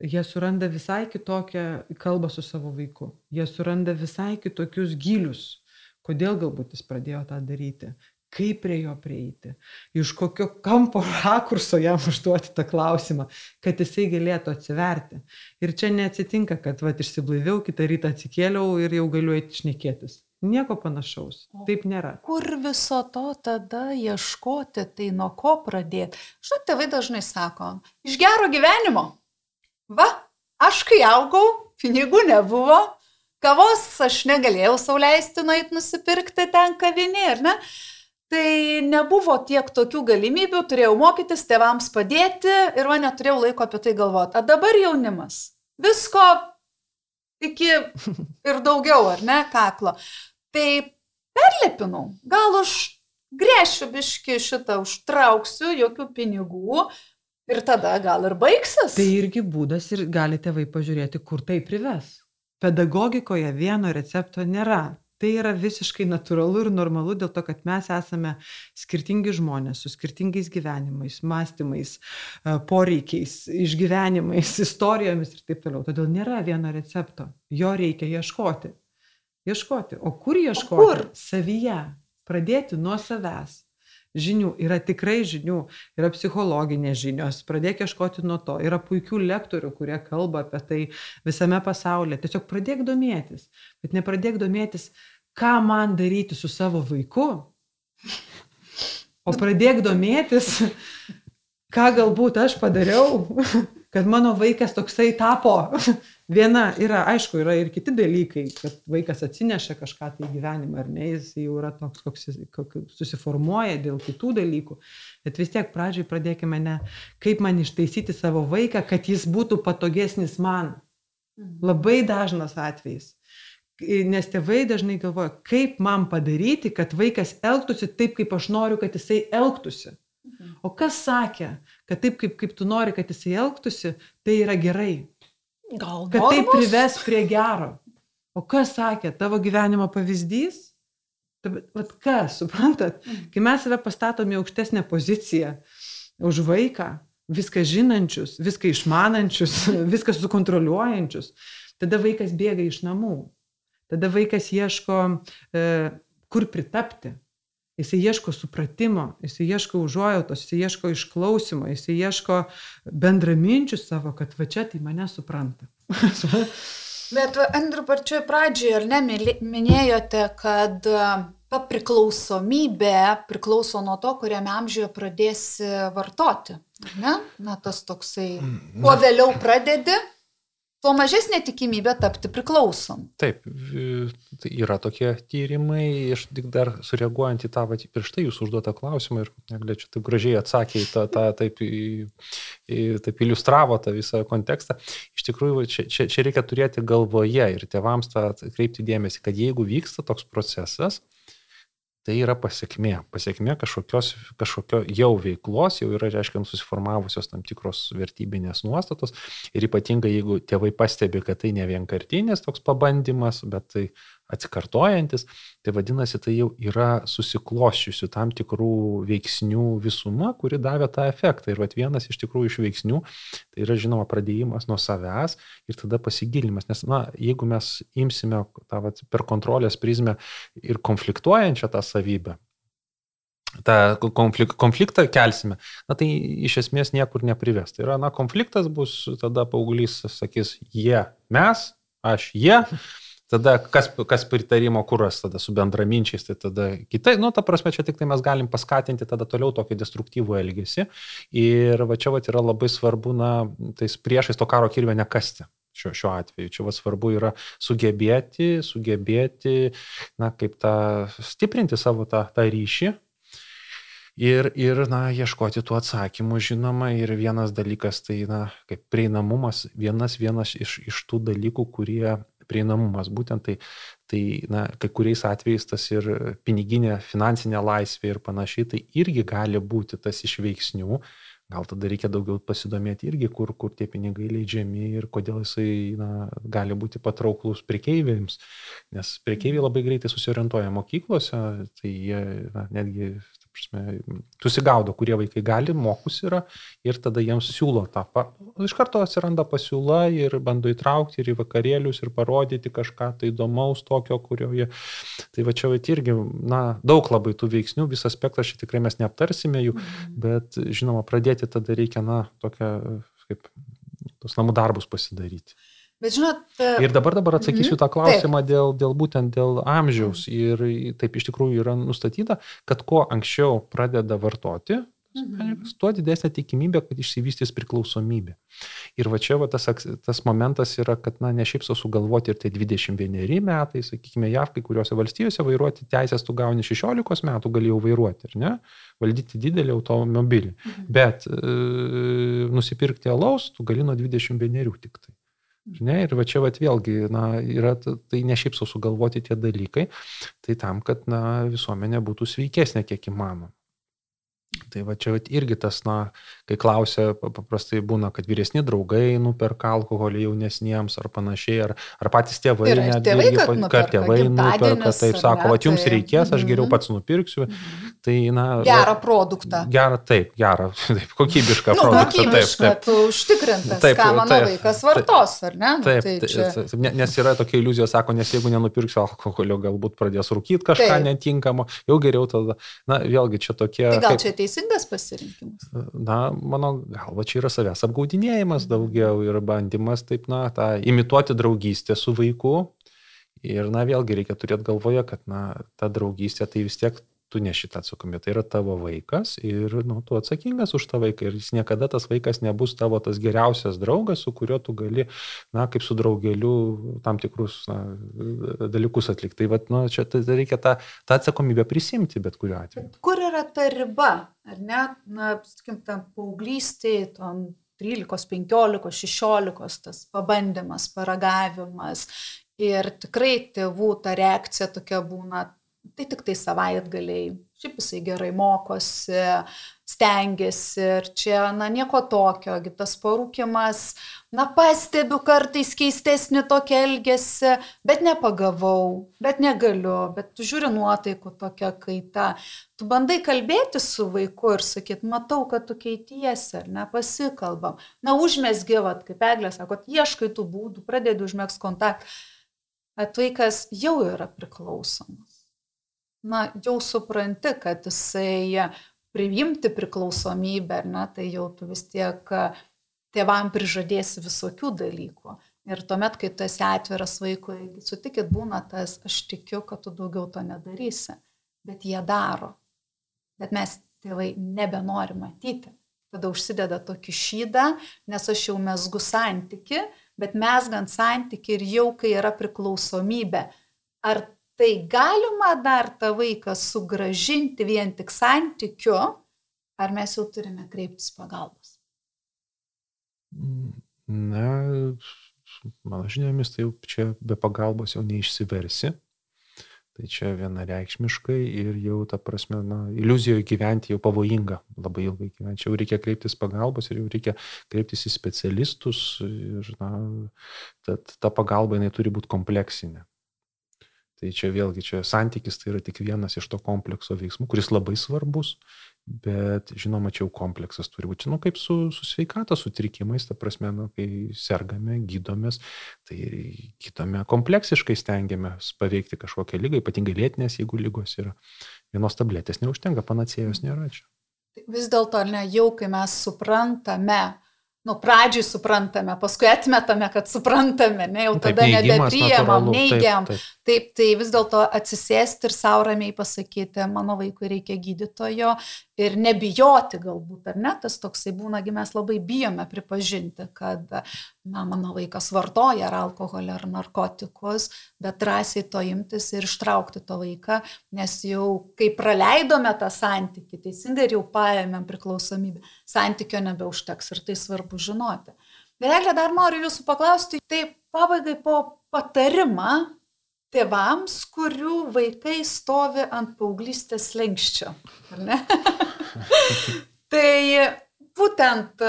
[SPEAKER 1] jie suranda visai kitokią kalbą su savo vaiku. Jie suranda visai kitokius gilius, kodėl galbūt jis pradėjo tą daryti, kaip prie jo prieiti, iš kokio kampo rakurso jam užduoti tą klausimą, kad jisai galėtų atsiverti. Ir čia neatsitinka, kad va išsiblaiviau, kitą rytą atsikėliau ir jau galiu eiti šnekėtis. Nieko panašaus. Taip nėra.
[SPEAKER 2] Kur viso to tada ieškoti, tai nuo ko pradėti? Žinot, tėvai dažnai sako, iš gero gyvenimo. Va, aš kai augau, pinigų nebuvo, kavos aš negalėjau sauliaisti nueit nusipirkti ten kavinė, ar ne? Tai nebuvo tiek tokių galimybių, turėjau mokytis, tėvams padėti ir man neturėjau laiko apie tai galvoti. O dabar jaunimas. Visko iki ir daugiau, ar ne, kaklo. Tai perlepinau. Gal už grėšiu biški šitą, užtrauksiu, jokių pinigų. Ir tada gal ir baigsis.
[SPEAKER 1] Tai irgi būdas ir galite vai pažiūrėti, kur tai prives. Pedagogikoje vieno recepto nėra. Tai yra visiškai natūralu ir normalu dėl to, kad mes esame skirtingi žmonės su skirtingais gyvenimais, mąstymais, e, poreikiais, išgyvenimais, istorijomis ir taip toliau. Todėl nėra vieno recepto. Jo reikia ieškoti. Ieškoti. O kur ieškoti? O kur? Savyje. Pradėti nuo savęs žinių, yra tikrai žinių, yra psichologinės žinios, pradėk ieškoti nuo to, yra puikių lektorių, kurie kalba apie tai visame pasaulyje, tiesiog pradėk domėtis, bet nepradėk domėtis, ką man daryti su savo vaiku, o pradėk domėtis, ką galbūt aš padariau, kad mano vaikas toksai tapo viena yra, aišku, yra ir kiti dalykai, kad vaikas atsineša kažką tai gyvenimą, ar ne, jis jau yra toks, koks jis susiformuoja dėl kitų dalykų. Bet vis tiek pradžiai pradėkime ne, kaip man ištaisyti savo vaiką, kad jis būtų patogesnis man. Mhm. Labai dažnas atvejis. Nes tėvai dažnai galvoja, kaip man padaryti, kad vaikas elgtųsi taip, kaip aš noriu, kad jisai elgtųsi. Mhm. O kas sakė, kad taip, kaip, kaip tu nori, kad jisai elgtųsi, tai yra gerai.
[SPEAKER 2] Gal
[SPEAKER 1] kad tai prives prie gero. O kas sakė, tavo gyvenimo pavyzdys? Vat kas, suprantat, mm. kai mes save pastatome į aukštesnę poziciją už vaiką, viską žinančius, viską išmanančius, viską sukontroliuojančius, tada vaikas bėga iš namų. Tada vaikas ieško, e, kur pritapti. Jisai ieško supratimo, jisai ieško užuojautos, jisai ieško išklausimo, jisai ieško bendraminčių savo, kad va čia tai mane supranta.
[SPEAKER 2] Bet Andriu, pačioj pradžioje, ar ne, minėjote, kad ta priklausomybė priklauso nuo to, kuriame amžiuje pradėsi vartoti. Ne? Na, tas toksai, mm, kuo vėliau pradedi, tuo mažesnė tikimybė tapti priklausom.
[SPEAKER 3] Taip, tai yra tokie tyrimai, aš tik dar sureaguojant į tą vat, prieš tai jūsų užduotą klausimą ir negalėčiau taip gražiai atsakė į tą, tą taip, į, taip iliustravo tą visą kontekstą. Iš tikrųjų, čia, čia, čia reikia turėti galvoje ir tėvams tą kreipti dėmesį, kad jeigu vyksta toks procesas, tai yra pasiekmė. Pasiekmė kažkokios, kažkokio jau veiklos, jau yra, reiškia, susiformavusios tam tikros vertybinės nuostatos. Ir ypatingai, jeigu tėvai pastebi, kad tai ne vienkartinis toks pabandymas, bet tai atsikartojantis, tai vadinasi, tai jau yra susikloščiusių tam tikrų veiksnių visuma, kuri davė tą efektą. Ir vat, vienas iš tikrųjų iš veiksnių, tai yra žinoma pradėjimas nuo savęs ir tada pasigilinimas. Nes, na, jeigu mes imsime tą vat, per kontrolės prizmę ir konfliktuojančią tą savybę, tą konflik, konfliktą kelsime, na tai iš esmės niekur neprives. Tai yra, na, konfliktas bus, tada paauglys sakys, jie, mes, aš, jie. Tada kas, kas pritarimo kuras tada su bendraminčiais, tai tada kitai, nu, ta prasme, čia tik tai mes galim paskatinti tada toliau tokį destruktyvų elgesį. Ir va čia va yra labai svarbu, na, tais priešais to karo kirvę nekasti. Šiuo, šiuo atveju. Čia va svarbu yra sugebėti, sugebėti, na, kaip tą, stiprinti savo tą, tą ryšį, Ir, ir, na, ieškoti tų atsakymų, žinoma, ir vienas dalykas tai, na, kaip prieinamumas, vienas vienas iš, iš tų dalykų, kurie prieinamumas. Būtent tai, tai na, kai kuriais atvejais tas ir piniginė, finansinė laisvė ir panašiai, tai irgi gali būti tas iš veiksnių. Gal tada reikia daugiau pasidomėti irgi, kur, kur tie pinigai leidžiami ir kodėl jisai na, gali būti patrauklus priekeiviams. Nes priekeiviai labai greitai susiorientuoja mokyklose, tai jie na, netgi prasme, susigaudo, kurie vaikai gali, mokus yra ir tada jiems siūlo tą. Pa... Iš karto atsiranda pasiūla ir bando įtraukti ir į vakarėlius ir parodyti kažką tai įdomaus tokio, kurio jie. Tai va čia irgi, na, daug labai tų veiksnių, visą aspektą šį tikrai mes neaptarsime jų, mhm. bet žinoma, pradėti tada reikia, na, tokią, kaip, tos namų darbus pasidaryti.
[SPEAKER 2] Bet žinot.
[SPEAKER 3] Ir dabar, dabar atsakysiu mm -hmm. tą klausimą taip. dėl, dėl būtent dėl amžiaus. Ir taip iš tikrųjų yra nustatyta, kad kuo anksčiau pradeda vartoti, -hmm. tuo didesnė tikimybė, kad išsivystys priklausomybė. Ir va čia va, tas, tas momentas yra, kad na, ne šiaip sugalvoti ir tai 21 metai, sakykime, JAV kai kuriuose valstijose vairuoti teisės tu gauni 16 metų, gali jau vairuoti, ar ne? Valdyti didelį automobilį. Mhm. Bet e, nusipirkti alaus tu gali nuo 21 tik tai. Ne, ir va čia va vėlgi, na, yra, tai ne šiaip sugalvoti tie dalykai, tai tam, kad, na, visuomenė būtų sveikesnė kiek įmanoma. Tai va čia irgi tas, na, kai klausia, paprastai būna, kad vyresni draugai nuperka alkoholį jaunesniems ar panašiai, ar, ar patys tėvai,
[SPEAKER 2] ir net tėvai, kad, nuperka,
[SPEAKER 3] kad tėvai nuperka, taip sako, va jums tai... reikės, aš geriau mhm. pats nupirksiu. Mhm. Tai, na,
[SPEAKER 2] gerą produktą.
[SPEAKER 3] Gerą, taip, gerą, taip, kokybišką
[SPEAKER 2] nu,
[SPEAKER 3] produktą.
[SPEAKER 2] Kokybišką, taip, taip. užtikrintas, taip, ką mano taip, vaikas vartos, ar ne?
[SPEAKER 3] Nu, taip, tai čia... taip, nes yra tokia iliuzija, sako, nes jeigu nenupirksiu alkoholio, galbūt pradės rūkyti kažką taip. netinkamo, jau geriau tada, na, vėlgi čia tokie.
[SPEAKER 2] Tai gal kaip... čia teisingas pasirinkimas?
[SPEAKER 3] Na, mano galva čia yra savęs apgaudinėjimas daugiau ir bandymas taip, na, tą imituoti draugystę su vaiku. Ir, na, vėlgi reikia turėti galvoje, kad, na, ta draugystė tai vis tiek tu neši tą atsakomybę. Tai yra tavo vaikas ir nu, tu atsakingas už tą vaiką ir jis niekada tas vaikas nebus tavo tas geriausias draugas, su kuriuo tu gali, na, kaip su draugeliu, tam tikrus na, dalykus atlikti. Tai vat, nu, čia tai reikia tą, tą atsakomybę prisimti bet kuriuo atveju.
[SPEAKER 2] Kur yra ta riba, ar ne, na, sakykim, tam paauglystėje, tom 13, 15, 16 tas pabandymas, paragavimas. Ir tikrai tėvų ta reakcija tokia būna, tai tik tai savaitgaliai. Šiaip jisai gerai mokosi, stengiasi ir čia, na, nieko tokio, tas parūkimas, na, pastebiu kartais keistesnį tokį elgesį, bet nepagavau, bet negaliu, bet žiūri nuotaikų tokia kaita. Tu bandai kalbėti su vaiku ir sakyt, matau, kad tu keitiesi, ar nepasikalbam. Na, užmesgyvat, kaip eglė sako, ieškai tų būdų, pradedi užmėgs kontaktą. Atvaikas jau yra priklausomas na, jau supranti, kad jisai priimti priklausomybę, ar ne, tai jau tu vis tiek tėvam prižadėsi visokių dalykų. Ir tuomet, kai tu esi atviras vaikui, sutikit būna tas, aš tikiu, kad tu daugiau to nedarysi, bet jie daro. Bet mes tėvai nebenori matyti. Tada užsideda tokį šydą, nes aš jau mesgu santyki, bet mesgant santyki ir jau kai yra priklausomybė, ar tai galima dar tą vaiką sugražinti vien tik santykiu, ar mes jau turime kreiptis pagalbos?
[SPEAKER 3] Na, mano žiniomis, tai jau čia be pagalbos jau neišsiversi. Tai čia vienareikšmiškai ir jau ta prasme, na, iliuzijoje gyventi jau pavojinga, labai ilgai gyventi. Čia jau reikia kreiptis pagalbos ir jau reikia kreiptis į specialistus ir, na, ta, pagalba jinai turi būti kompleksinė. Tai čia vėlgi, čia santykis tai yra tik vienas iš to komplekso veiksmų, kuris labai svarbus, bet žinoma, čia jau kompleksas turi būti, nu, kaip su, su sveikatos sutrikimais, ta prasme, nu, kai sergame, gydomės, tai gytome kompleksiškai stengiamės paveikti kažkokią lygą, ypatingai lėtinės, jeigu lygos yra. Vienos tabletės neužtenka, panacėjos nėra čia.
[SPEAKER 2] Vis dėlto, ne jau kai mes suprantame, nu, pradžiai suprantame, paskui atmetame, kad suprantame, ne, jau tada taip, nebepriemam, neigiam. Taip, taip. taip, tai vis dėlto atsisėsti ir savo ramiai pasakyti, mano vaikui reikia gydytojo ir nebijoti galbūt, ar ne, tas toksai būnagi mes labai bijome pripažinti, kad, na, mano vaikas vartoja ar alkoholį, ar narkotikus, bet drąsiai to imtis ir ištraukti to vaiką, nes jau kai praleidome tą santykį, teisingai ir jau paėmėm priklausomybę, santykio nebeužteks ir tai svarbu žinoti. Eglė dar noriu jūsų paklausti, tai pabaigai po patarimą tėvams, kurių vaikai stovi ant paauglystės lenkščio. tai būtent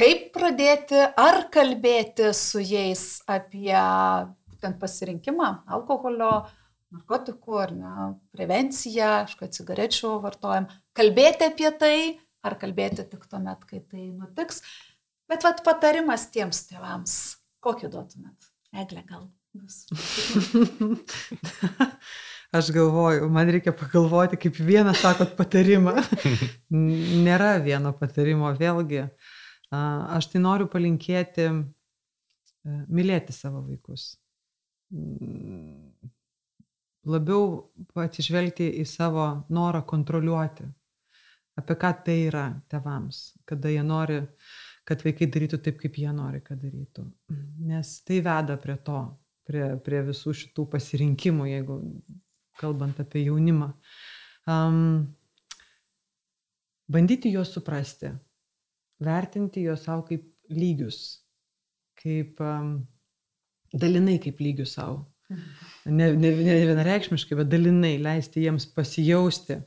[SPEAKER 2] kaip pradėti, ar kalbėti su jais apie būtent pasirinkimą alkoholio, narkotikų ar ne, prevenciją, aišku, cigarečių vartojimą, kalbėti apie tai, ar kalbėti tik tuomet, kai tai nutiks. Bet vat patarimas tiems tėvams, kokį duotumėt? Eglė gal.
[SPEAKER 1] Aš galvoju, man reikia pagalvoti, kaip vieną sakot patarimą. Nėra vieno patarimo, vėlgi. Aš tai noriu palinkėti e, mylėti savo vaikus. Labiau atsižvelgti į savo norą kontroliuoti. Apie ką tai yra tevams, kada jie nori, kad vaikai darytų taip, kaip jie nori, kad darytų. Nes tai veda prie to, prie, prie visų šitų pasirinkimų, jeigu kalbant apie jaunimą. Um, bandyti juos suprasti, vertinti juos savo kaip lygius, kaip um, dalinai kaip lygius savo. Mhm. Ne, ne, ne vienareikšmiškai, bet dalinai leisti jiems pasijausti,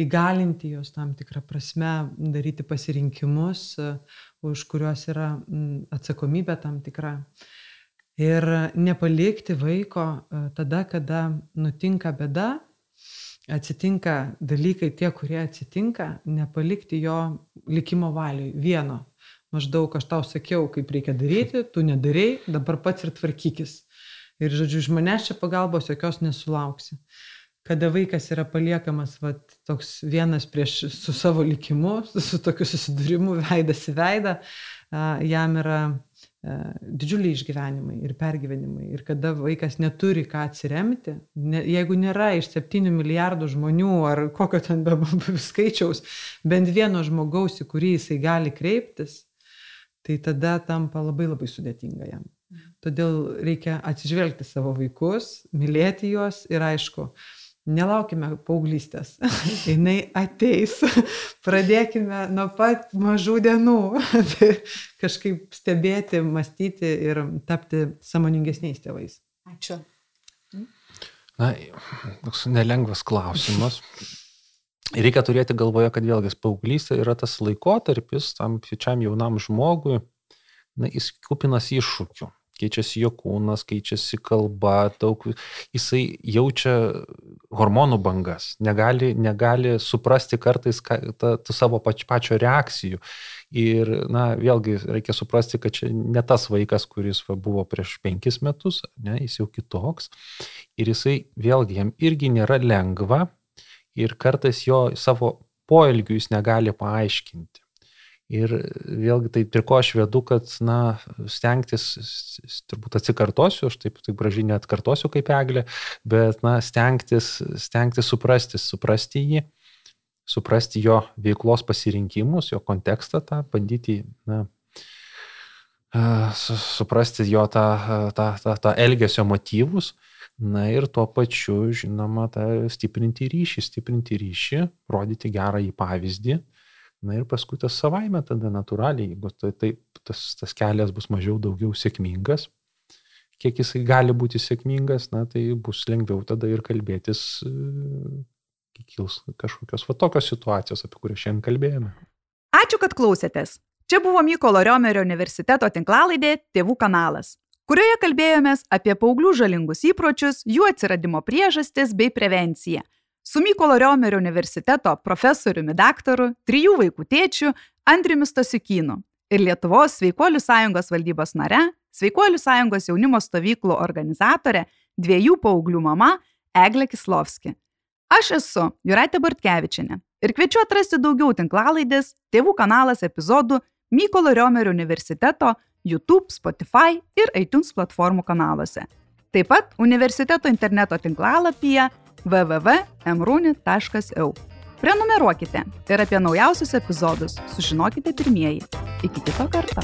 [SPEAKER 1] įgalinti juos tam tikrą prasme, daryti pasirinkimus, uh, už kuriuos yra atsakomybė tam tikra. Ir nepalikti vaiko uh, tada, kada nutinka bėda, atsitinka dalykai tie, kurie atsitinka, nepalikti jo likimo valiui vieno. Maždaug aš tau sakiau, kaip reikia daryti, tu nedarai, dabar pats ir tvarkykis. Ir, žodžiu, iš manęs čia pagalbos jokios nesulauksi. Kada vaikas yra paliekamas vat, toks vienas prieš su savo likimu, su, su tokiu susidūrimu, veidas į veidą, jam yra E, didžiuliai išgyvenimai ir pergyvenimai. Ir kada vaikas neturi ką atsiremti, ne, jeigu nėra iš 7 milijardų žmonių ar kokio ten be skaičiaus, bent vieno žmogaus, į kurį jisai gali kreiptis, tai tada tampa labai labai sudėtinga jam. Todėl reikia atsižvelgti savo vaikus, mylėti juos ir aišku, Nelaukime paauglystės, jinai ateis, pradėkime nuo pat mažų dienų, tai kažkaip stebėti, mąstyti ir tapti samoningesniais tėvais.
[SPEAKER 2] Ačiū.
[SPEAKER 3] Na, toks nelengvas klausimas. Reikia turėti galvoje, kad vėlgi paauglystė yra tas laikotarpis tam pačiam jaunam žmogui, na, jis kupinas iššūkių keičiasi jo kūnas, keičiasi kalba, daug, jisai jaučia hormonų bangas, negali, negali suprasti kartais ka, ta, ta savo pač, pačio reakcijų. Ir, na, vėlgi reikia suprasti, kad čia ne tas vaikas, kuris va, buvo prieš penkis metus, ne, jis jau kitoks. Ir jisai, vėlgi, jam irgi nėra lengva ir kartais jo savo poelgių jis negali paaiškinti. Ir vėlgi tai prie ko aš vedu, kad, na, stengtis, turbūt atsikartosiu, aš taip, taip gražiai net kartosiu kaip eglė, bet, na, stengtis, stengtis suprasti, suprasti jį, suprasti jo veiklos pasirinkimus, jo kontekstą, tą bandyti, na, suprasti jo tą, tą, tą, tą elgesio motyvus. Na ir tuo pačiu, žinoma, tą stiprinti ryšį, stiprinti ryšį, rodyti gerą į pavyzdį, Na ir paskui tas savaime tada natūraliai, jeigu tai, tai tas, tas kelias bus mažiau daugiau sėkmingas, kiek jisai gali būti sėkmingas, na tai bus lengviau tada ir kalbėtis, kai kils kažkokios va tokios situacijos, apie kurias šiandien kalbėjome.
[SPEAKER 4] Ačiū, kad klausėtės. Čia buvo Mykolo Riomerio universiteto tinklalaidė Tėvų kanalas, kurioje kalbėjomės apie paauglių žalingus įpročius, jų atsiradimo priežastis bei prevenciją su Mykolo Riomerio universiteto profesoriumi daktaru, trijų vaikų tėčiu Andriumi Stasiukynu ir Lietuvos Sveikuolių sąjungos valdybos nare, Sveikuolių sąjungos jaunimo stovyklų organizatorė, dviejų paauglių mama Eglė Kislovski. Aš esu Juratė Bartkevičinė ir kviečiu atrasti daugiau tinklalaidės Tėvų kanalas epizodų Mykolo Riomerio universiteto YouTube, Spotify ir iTunes platformų kanaluose. Taip pat universiteto interneto tinklalapyje www.emruni.eu. Prenumeruokite ir apie naujausius epizodus sužinokite pirmieji. Iki kito karto.